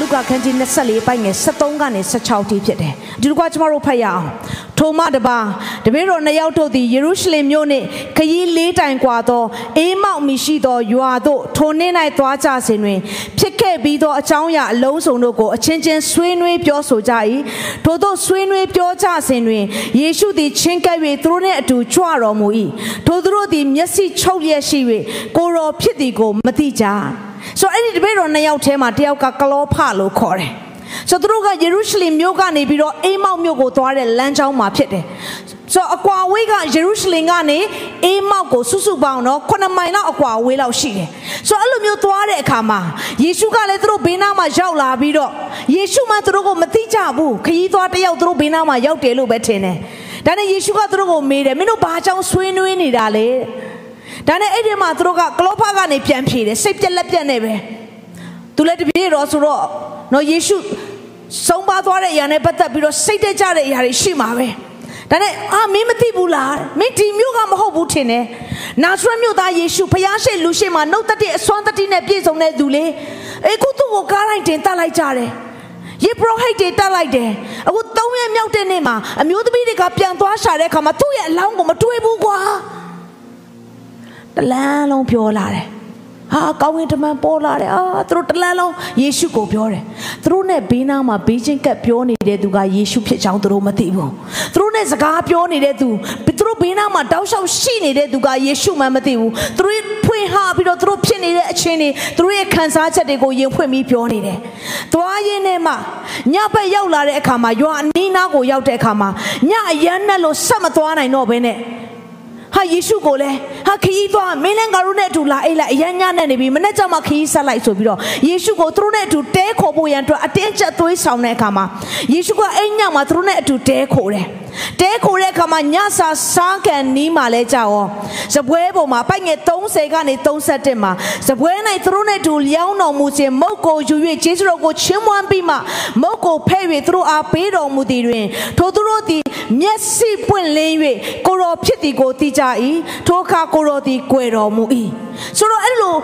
လုကာခန်းကြီး24ပိုင်းငယ်73ကနေ16ထိဖြစ်တယ်ဒီလိုကကျွန်တော်တို့ဖတ်ရအောင်ထိုမှတပါတပည့်တော်နှစ်ယောက်တို့သည်ယေရုရှလင်မြို့နှင့်ခရီးလေးတိုင်ကွာသောအေးမောက်မီရှိသောရွာသို့ထိုနေ့၌သွားကြစဉ်တွင် ဖြစ်ခဲ့ပြီးသောအကြောင်းအရာအလုံးစုံတို့ကိုအချင်းချင်းဆွေးနွေးပြောဆိုကြ၏ထို့သောဆွေးနွေးပြောကြစဉ်တွင်ယေရှုသည်ချင်းကပ်၍သူတို့နှင့်အတူကြွတော်မူ၏ထိုသူတို့သည်မျက်စိချုပ်လျက်ရှိ၍ကိုရောဖြစ်သည်ကိုမသိကြ ဆိုတော့အဲ့ဒီတပည့်တော်နှစ်ယောက်ထဲမှာတယောက်ကကလောဖလို့ခေါ်တယ်ဆိုတော့သူတို့ကယေရုရှလင်မြို့ကနေပြီးတော့အိမ်မောက်မြို့ကိုသွားတဲ့လမ်းကြောင်းမှာဖြစ်တယ်ဆိုတော့အကွာဝေးကယေရုရှလင်ကနေအိမ်မောက်ကိုစုစုပေါင်းတော့9မိုင်လောက်အကွာဝေးလောက်ရှိတယ်ဆိုတော့အဲ့လိုမျိုးသွားတဲ့အခါမှာယေရှုကလည်းသူတို့ဘေးနားမှာရောက်လာပြီးတော့ယေရှုမှသူတို့ကိုမသိကြဘူးခရီးသွားတယောက်သူတို့ဘေးနားမှာရောက်တယ်လို့ပဲထင်တယ်ဒါနဲ့ယေရှုကသူတို့ကိုမေးတယ်မင်းတို့ဘာကြောင့်ဆွေးနွေးနေတာလဲ ဒါနဲ့အဲ့ဒီမှာသူတို့ကကလောဖကနေပြန်ဖြေတယ်စိတ်ပြက်လက်ပြက်နေပဲသူလည်းတပြေတော့ဆိုတော့နော်ယေရှုဆုံးပါသွားတဲ့အရာနဲ့ပတ်သက်ပြီးတော့စိတ်တက်ကြတဲ့အရာတွေရှိမှာပဲဒါနဲ့အာမင်းမသိဘူးလားမင်းဒီမျိုးကမဟုတ်ဘူးထင်တယ်နာဇရက်မြို့သားယေရှုဖျားရှိလူရှိမှာနှုတ်သက်တဲ့အစွမ်းတတိနဲ့ပြည့်စုံတဲ့သူလေအေးခုသူ့ကိုကားလိုက်တင်တတ်လိုက်ကြတယ်ယေဘရဟိတ်တွေတတ်လိုက်တယ်အခု၃ရက်မြောက်တဲ့နေ့မှာအမျိုးသမီးတွေကပြန်သွားရှာတဲ့အခါမှာသူ့ရဲ့အလောင်းကိုမတွေ့ဘူးကွာ တလန်းလုံးပြောလာတယ်ဟာကောင်းကင်တမန်ပေါ်လာတယ်အာသူတို့တလန်းလုံးယေရှုကိုပြောတယ်သူတို့နဲ့ဘေးနားမှာဘေးချင်းကပ်ပြောနေတဲ့သူကယေရှုဖြစ်ကြောင်းသူတို့မသိဘူးသူတို့နဲ့စကားပြောနေတဲ့သူသူတို့ဘေးနားမှာတောက်လျှောက်ရှိနေတဲ့သူကယေရှုမှမသိဘူးသူတို့ဖွင့်ဟပြီးတော့သူတို့ဖြစ်နေတဲ့အချင်းတွေသူတို့ရဲ့ခံစားချက်တွေကိုယင်ဖွင့်ပြီးပြောနေတယ်သွားရင်းနဲ့မှညဘက်ရောက်လာတဲ့အခါမှာရွာအနီးနားကိုရောက်တဲ့အခါမှာညအရမ်းနဲ့လို့ဆက်မသွားနိုင်တော့ဘဲနဲ့ ဟာယေရှုကိုလည်းဟာခရီးသွားမင်းလည်းငါတို့နဲ့အတူလာအိတ်လိုက်အရန်ညနဲ့နေပြီမနေ့ကျမှခရီးဆက်လိုက်ဆိုပြီးတော့ယေရှုကိုသူတို့နဲ့အတူတဲခေါ်ဖို့ရန်အတွက်အတင်းကျပ်သွေးဆောင်တဲ့အခါမှာယေရှုကအိမ်ညမှာသူတို့နဲ့အတူတဲခေါ်တယ်တဲခိုတဲ့အခါမှာညစာစားကန်နီးမှလဲကြောက်ဇပွဲပေါ်မှာပိုက်ငယ်30ကနေ31မှာဇပွဲ၌သူတို့နဲ့တူလျောင်းတော်မူခြင်းမုတ်ကိုယူ၍ဂျေဇုတော်ကိုချီးမွမ်းပြီးမှမုတ်ကိုဖဲ့၍သူတို့အားပေးတော်မူသည်တွင်ထိုသူတို့သည် မျက်စိပွင့်လင်း၍ကိုရောဖြစ်သည်ကိုသိကြ၏ထိုအခါကိုရောသည်ကြွယ်တော်မူ၏ဆိုတော့အဲ့လို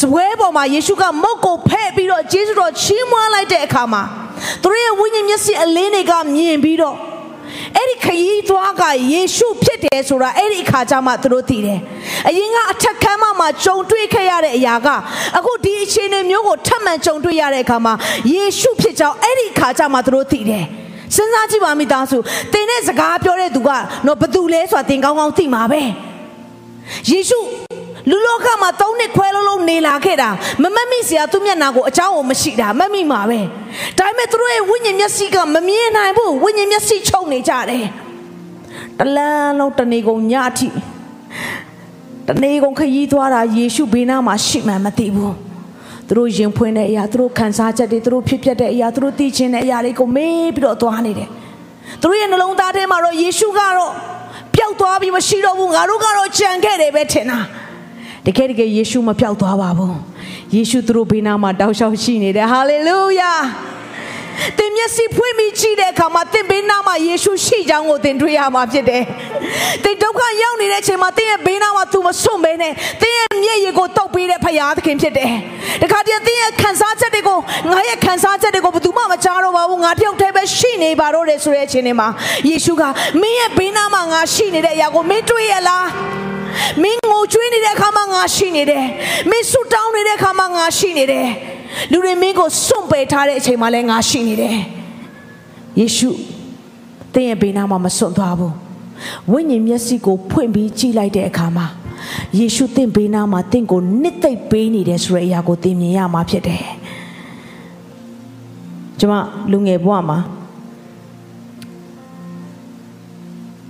ဇပွဲပေါ်မှာယေရှုကမုတ်ကိုဖဲ့ပြီးတော့ဂျေဇုတော်ချီးမွမ်းလိုက်တဲ့အခါမှာသူတို့ရဲ့ဝိညာဉ်မျက်စိအလင်းတွေကမြင်ပြီးတော့အဲ့ဒီခရီးသွားကယေရှုဖြစ်တယ်ဆိုတာအဲ့ဒီအခါကျမှသူတို့သိတယ်။အရင်ကအထက်ခန်းမမှာကြုံတွေ့ခဲ့ရတဲ့အရာကအခုဒီအခြေအနေမျိုးကိုထပ်မံကြုံတွေ့ရတဲ့အခါမှာယေရှုဖြစ်ကြောင်းအဲ့ဒီအခါကျမှသူတို့သိတယ်။ စဉ်းစားကြည့်ပါမိသားစုသင်နဲ့စကားပြောတဲ့သူကတော့ဘသူလဲဆိုတာသင်ကောင်းကောင်းသိမှာပဲယေရှုလူလောကမှာ၃နှစ်ခွဲလုံးလုံးနေလာခဲ့တာမမမိစရာသူ့မျက်နာကိုအကြောင်းကိုမရှိတာမမိမှာပဲဒါပေမဲ့သူတို့ရဲ့ဝိညာဉ်မျက်စိကမမြင်နိုင်ဘူးဝိညာဉ်မျက်စိချုပ်နေကြတယ်တလန်းလုံးတနေကုန်ညအထိတနေကုန်ခရီးသွားတာယေရှုဘေးနားမှာရှိမှမသိဘူး သူတို့ရင်ဖွင့်တဲ့အရာသူတို့ခံစားချက်တွေသူတို့ဖြစ်ပျက်တဲ့အရာသူတို့သိချင်တဲ့အရာတွေကိုမေးပြီးတော့သွားနေတယ်သူတို့ရဲ့နှလုံးသားထဲမှာတော့ယေရှုကတော့ပျောက်သွားပြီးမရှိတော့ဘူးငါတို့ကတော့ကြံခဲ့တယ်ပဲထင်တာတကယ်တကယ်ယေရှုမပြောက်သွားပါဘူးယေရှုသူတို့ဘေးနားမှာတောက်လျှောက်ရှိနေတယ်ဟာလေလုယာ သင်မျက်စိဖွင့်ပြီးကြည့်တဲ့အခါမှာသင်ဘေးနားမှာယေရှုရှိကြောင်းကိုသင်တွေ့ရမှာဖြစ်တယ်။သင်ဒုက္ခရောက်နေတဲ့အချိန်မှာသင်ရဲ့ဘေးနားမှာ तू မစွန့်ဘဲနဲ့သင်ရဲ့မျက်ရည်ကိုတောက်ပေးတဲ့ဖရာသခင်ဖြစ်တယ်။တခါတည်းသင်ရဲ့ခံစားချက်တွေကိုငါရဲ့ခံစားချက်တွေကိုဘယ်သူမှမကြားတော့ပါဘူး။ငါတယောက်တည်းပဲရှိနေပါတော့တယ်ဆိုတဲ့အချိန်တွေမှာယေရှုကမင်းရဲ့ဘေးနားမှာငါရှိနေတဲ့အရာကိုမင်းတွေ့ရလား။မင်းငိုကြွေးနေတဲ့အခါမှာငါရှိနေတယ်မင်းဆူတောင်းနေတဲ့အခါမှာငါရှိနေတယ် လူတွေမင်းကိုစွန့်ပယ်ထားတဲ့အချိန်မှာလည်းငါရှိနေတယ်ယေရှုသင်ရဲ့ဘေးနားမှာမစွန့်သွားဘူးဝိညာဉ်မျက်စိကိုဖွင့်ပြီးကြည့်လိုက်တဲ့အခါမှာယေရှုသင်ဘေးနားမှာသင်ကိုနှစ်သိမ့်ပေးနေတယ်ဆိုတဲ့အရာကိုသင်မြင်ရမှာဖြစ်တယ်ကျွန်မလူငယ်ဘဝမှာ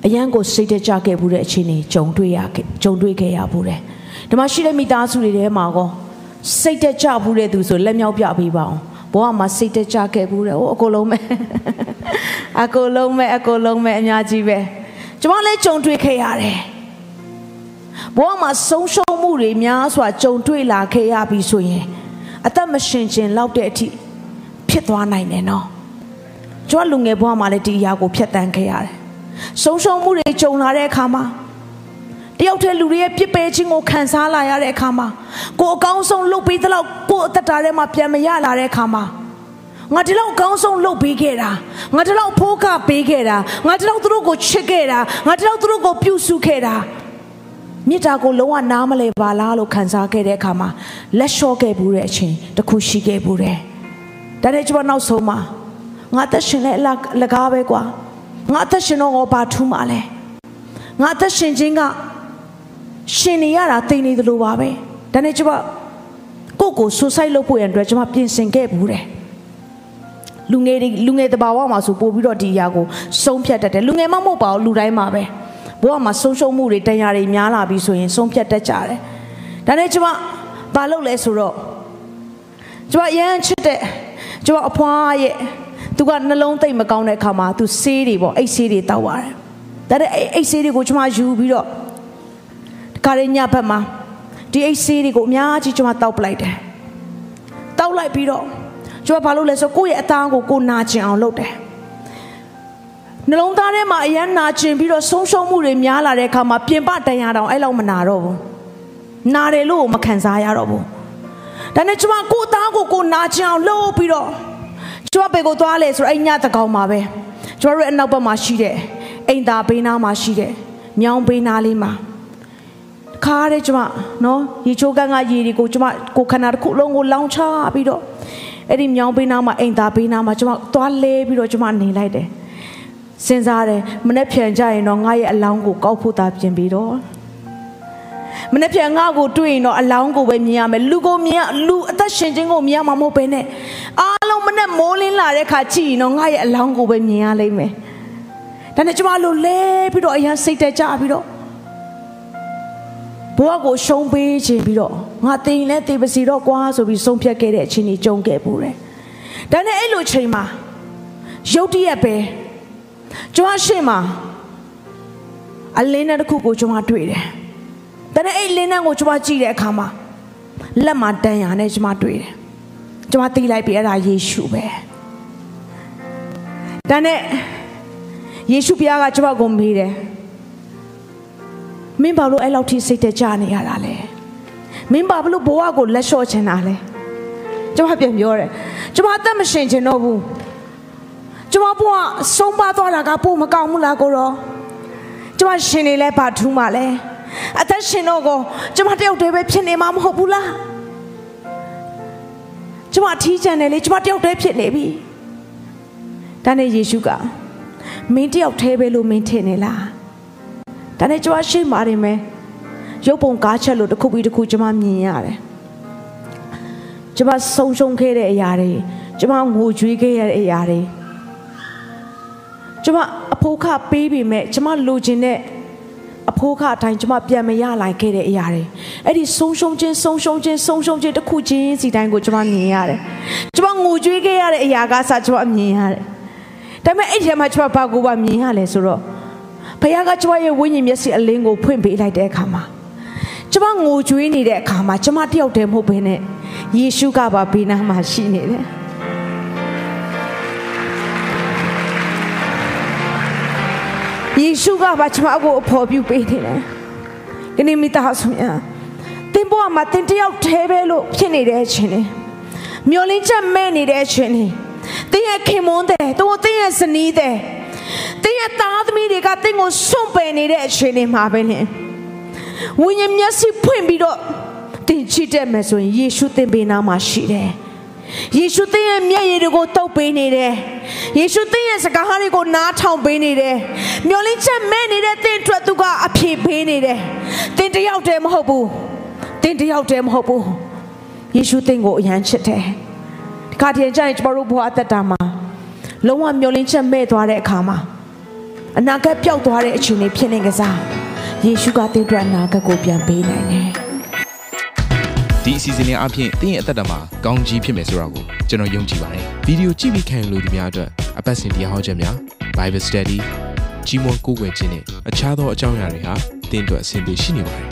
အရန်ကိုစိတ်တကြခဲ့ဘူးတဲ့အခြေအနေကြုံတွေ့ရခဲ့ကြုံတွေ့ခဲ့ရဘူးတဲ့ဒီမှာရှိတဲ့မိသားစုတွေထဲမှာကော စိတ်တကြဘူးတဲ့သူဆိုလက်မြောက်ပြပေးပါအောင်ဘဝမှာစိတ်တကြခဲ့ဘူးတဲ့ဟိုအကုန်လုံးပဲအကုန်လုံးပဲအကုန်လုံးပဲအများကြီးပဲကျမလည်းကြုံတွေ့ခဲ့ရတယ်ဘဝမှာဆုံးရှုံးမှုတွေများစွာကြုံတွေ့လာခဲ့ရပြီဆိုရင်အသက်မရှင်ခြင်းလောက်တဲ့အထိဖြစ်သွားနိုင်တယ်နော်ကျမလူငယ်ဘဝမှာလည်းဒီအရာကိုဖျက်ဆီးခဲ့ရတယ်ဆုံးရှုံးမှုတွေကြုံလာတဲ့အခါမှာ တယောက်တည်းလူတွေရဲ့ပြစ်ပယ်ခြင်းကိုခံစားလာရတဲ့အခါမှာကိုအကောင်းဆုံးလုပ်ပြီးသလောက်ကိုအသက်တာထဲမှာပြန်မရလာတဲ့အခါမှာငါဒီလောက်အကောင်းဆုံးလုပ်ပေးခဲ့တာငါဒီလောက်ဖိုးကပေးခဲ့တာငါဒီလောက်သူတို့ကိုချစ်ခဲ့တာငါဒီလောက်သူတို့ကိုပြုစုခဲ့တာမြစ်တာကိုလုံးဝနားမလဲပါလားလို့ခံစားခဲ့တဲ့အခါမှာလက်လျှော့ခဲ့ဘူးတဲ့အချိန်တခုရှိခဲ့ဘူးတယ်ဒါနဲ့ကျွန်မနောက်ဆုံးမှာငါသက်ရှင်လဲလကားပဲကွာငါသက်ရှင်တော့ဘာထူးမှလဲငါသက်ရှင်ခြင်းက ရှင်နေရတာသိနေသလိုပါပဲဒါနဲ့ကျွန်မကိုကိုဆူဆိုက်လုပ်ဖို့ရန်အတွက်ကျွန်မပြင်ဆင်ခဲ့ဘူးတယ်လူငယ်တွေလူငယ်တဘာဝမှာဆိုပို့ပြီးတော့ဒီအရာကိုဆုံးဖြတ်တတ်တယ်လူငယ်မမဟုတ်ပါဘူးလူတိုင်းမှာပဲဘဝမှာဆုံးရှုံးမှုတွေတရားတွေများလာပြီဆိုရင်ဆုံးဖြတ်တတ်ကြတယ်ဒါနဲ့ကျွန်မဘာလုပ်လဲဆိုတော့ကျွန်မရမ်းချစ်တဲ့ကျွန်မအဖွားရဲ့သူကနှလုံးသိမ့်မကောင်းတဲ့အခါမှာသူဆေးတွေပေါ့အိတ်ဆေးတွေတောက်ပါတယ်ဒါနဲ့အိတ်ဆေးတွေကိုကျွန်မယူပြီးတော့ ခါရညဘက်မှာဒီအိတ်ဆေးတွေကိုအများကြီးကျွန်မတောက်ပလိုက်တယ်တောက်လိုက်ပြီးတော့ကျွန်မဘာလုပ်လဲဆိုကိုယ့်ရဲ့အသားကိုကိုနာကျင်အောင်လုပ်တယ်နှလုံးသားထဲမှာအယမ်းနာကျင်ပြီးတော့ဆုံးရှုံးမှုတွေများလာတဲ့အခါမှာပြင်ပတရားတောင်အဲ့လောက်မနာတော့ဘူးနာတယ်လို့မခံစားရတော့ဘူးဒါနဲ့ကျွန်မကိုယ်သားကိုကိုနာကျင်အောင်လုပ်ပြီးတော့ကျွန်မဘယ်ကိုသွားလဲဆိုတော့အဲ့ညတကောင်မှာပဲကျွန်တော်တို့အနောက်ဘက်မှာရှိတဲ့အိမ်သားဘေးနားမှာရှိတဲ့မြောင်းဘေးနားလေးမှာ ခါတဲ့ကျွန်မနော်ရေချိုးကန်ကရေတွေကိုကျွန်မကိုခန္ဓာတစ်ခုလုံးကိုလောင်ချပြီးတော့အဲ့ဒီမြောင်းဘေးနားမှာအိမ်သားဘေးနားမှာကျွန်မသွားလဲပြီးတော့ကျွန်မနေလိုက်တယ်စဉ်းစားတယ်မနေ့ပြန်ကြရင်တော့ငါရဲ့အလောင်းကိုကောက်ဖို့သာပြင်ပြီးတော့မနေ့ပြန်ငါ့ကိုတွေ့ရင်တော့အလောင်းကိုပဲမြင်ရမယ်လူကိုမြင်လူအသက်ရှင်ခြင်းကိုမြင်ရမှာမဟုတ်ဘဲနဲ့အားလုံးမနဲ့မိုးလင်းလာတဲ့ခါကြည့်ရင်တော့ငါရဲ့အလောင်းကိုပဲမြင်ရလိမ့်မယ်ဒါနဲ့ကျမတို့လဲပြီးတော့အရင်စိတ်တက်ကြပြီးတော့ ဘဝကိုရှုံးပေးခြင်းပြီးတော့ငါတင်လဲတေးပစီတော့ကွာဆိုပြီးဆုံးဖြတ်ခဲ့တဲ့အချိန်ကြီးကြုံခဲ့ပူတယ်ဒါနဲ့အဲ့လိုချိန်မှာရုတ်တရက်ပဲကျွန်မရှေ့မှာအလင်းနဲ့တစ်ခုကိုကျွန်မတွေ့တယ်။ဒါနဲ့အဲ့လင်းနဲ့ကိုကျွန်မကြည့်တဲ့အခါမှာလက်မှာတန်ရာနဲ့ကျွန်မတွေ့တယ်။ကျွန်မသိလိုက်ပြီအဲ့ဒါယေရှုပဲ။ဒါနဲ့ယေရှုဘုရားကကျွန်မကိုမေးတယ်။ မင်းဘာလို့အဲ့လောက်ထိစိတ်တကြနေရတာလဲ။မင်းဘာလို့ဘဝကိုလက်လျှော့ချင်တာလဲ။ကျွန်မပြန်ပြောတယ်။ကျွန်မအသက်မရှင်ချင်တော့ဘူး။ကျမဘွားဆုံးပါသွားတာကပို့မကောင်းဘူးလားကိုရောကျမရှင်နေလဲဘာထူးမှလဲအသက်ရှင်တော့ကိုကျမတယောက်တည်းပဲဖြစ်နေမှာမဟုတ်ဘူးလားကျမထီးချန်တယ်လေကျမတယောက်တည်းဖြစ်နေပြီဒါနဲ့ယေရှုကမင်းတယောက်တည်းပဲလို့မင်းထင်နေလား ဒါနဲ့ကျမရှိမှနေမယ်ရုပ်ပုံကားချက်လို့တစ်ခုပြီးတစ်ခုကျမမြင်ရတယ်ကျမဆုံးရှုံးခဲ့တဲ့အရာတွေကျမငိုကြွေးခဲ့ရတဲ့အရာတွေကျမအဖိုးခပေးပေမဲ့ကျမလိုချင်တဲ့အဖိုးခအတိုင်းကျမပြန်မရလိုက်ခဲ့တဲ့အရာတွေအဲ့ဒီဆုံးရှုံးခြင်းဆုံးရှုံးခြင်းဆုံးရှုံးခြင်းတစ်ခုချင်းစီတိုင်းကိုကျမမြင်ရတယ်ကျမငိုကြွေးခဲ့ရတဲ့အရာကစကျမမြင်ရတယ်ဒါပေမဲ့အဲ့ဒီမှာကျမဘာကိုပါမြင်ရလဲဆိုတော့ ဘုရားကကျမရဲ့ဝိညာဉ်မျက်စိအလင်းကိုဖွင့်ပေးလိုက်တဲ့အခါမှာကျမငိုကြွေးနေတဲ့အခါမှာကျမတယောက်တည်းမဟုတ်ဘဲနဲ့ယေရှုကပါဘေးနားမှာရှိနေတယ်ယေရှုကပါကျွန်မကိုအဖော်ပြုပေးနေတယ်။ဒီနေ့မိသားစုများတင်ဘဝမှာတင်တယောက်သေးပဲလို့ဖြစ်နေတဲ့အချိန်လေးမျောလင်းချက်မဲ့နေတဲ့အချိန်လေးတင်းရဲ့ခင်မွန်းတဲ့တို့တင်းရဲ့ဇနီးတဲ့ တင်းရဲ့သားသမီးတွေကတင်းကိုစွန့်ပယ်နေတဲ့အချိန်လေးမှာပဲလေဝိညာဉ်မျက်စိဖွင့်ပြီးတော့တင်ချစ်တဲ့မယ်ဆိုရင်ယေရှုတင်ပေးနာမှာရှိတယ်။ယေရှုသင်ရဲ့မျက်ရည်တွေကိုတုပ်ပေးနေတယ်ယေရှုသင်ရဲ့စကားတွေကိုနားထောင်ပေးနေတယ်မျောလင်းချက်မဲ့နေတဲ့သင်အတွက်သူကအဖြေပေးနေတယ်သင်တယောက်တည်းမဟုတ်ဘူးသင်တယောက်တည်းမဟုတ်ဘူးယေရှုသင်ကိုအယမ်းချစ်တယ်ဒီခါတည်းကျရင်ကျွန်တော်တို့ဘဝအသက်တာမှာလုံးဝမျောလင်းချက်မဲ့သွားတဲ့အခါမှာ အနာဂတ်ပျောက်သွားတဲ့အချိန်လေးဖြစ်နေကြစားယေရှုကသင်အတွက်အနာဂတ်ကိုပြန်ပေးနိုင်တယ်ဒီအစီအစဉ်လေးအပြင်တင်းရဲ့အသက်တာမှာကောင်းကြီးဖြစ်မယ်ဆိုတာကိုကျွန်တော်ယုံကြည်ပါတယ်ဗီဒီယိုကြည့်ပြီးခံယူလို့ဒီများအတွက်အပတ်စဉ်တရားဟောခြင်းများ Bible Study ကြီးမွန်ကိုးကွယ်ခြင်းနဲ့အခြားသောအကြောင်းအရာတွေဟာသင်တို့အဆင်ပြေရှိနေပါတယ်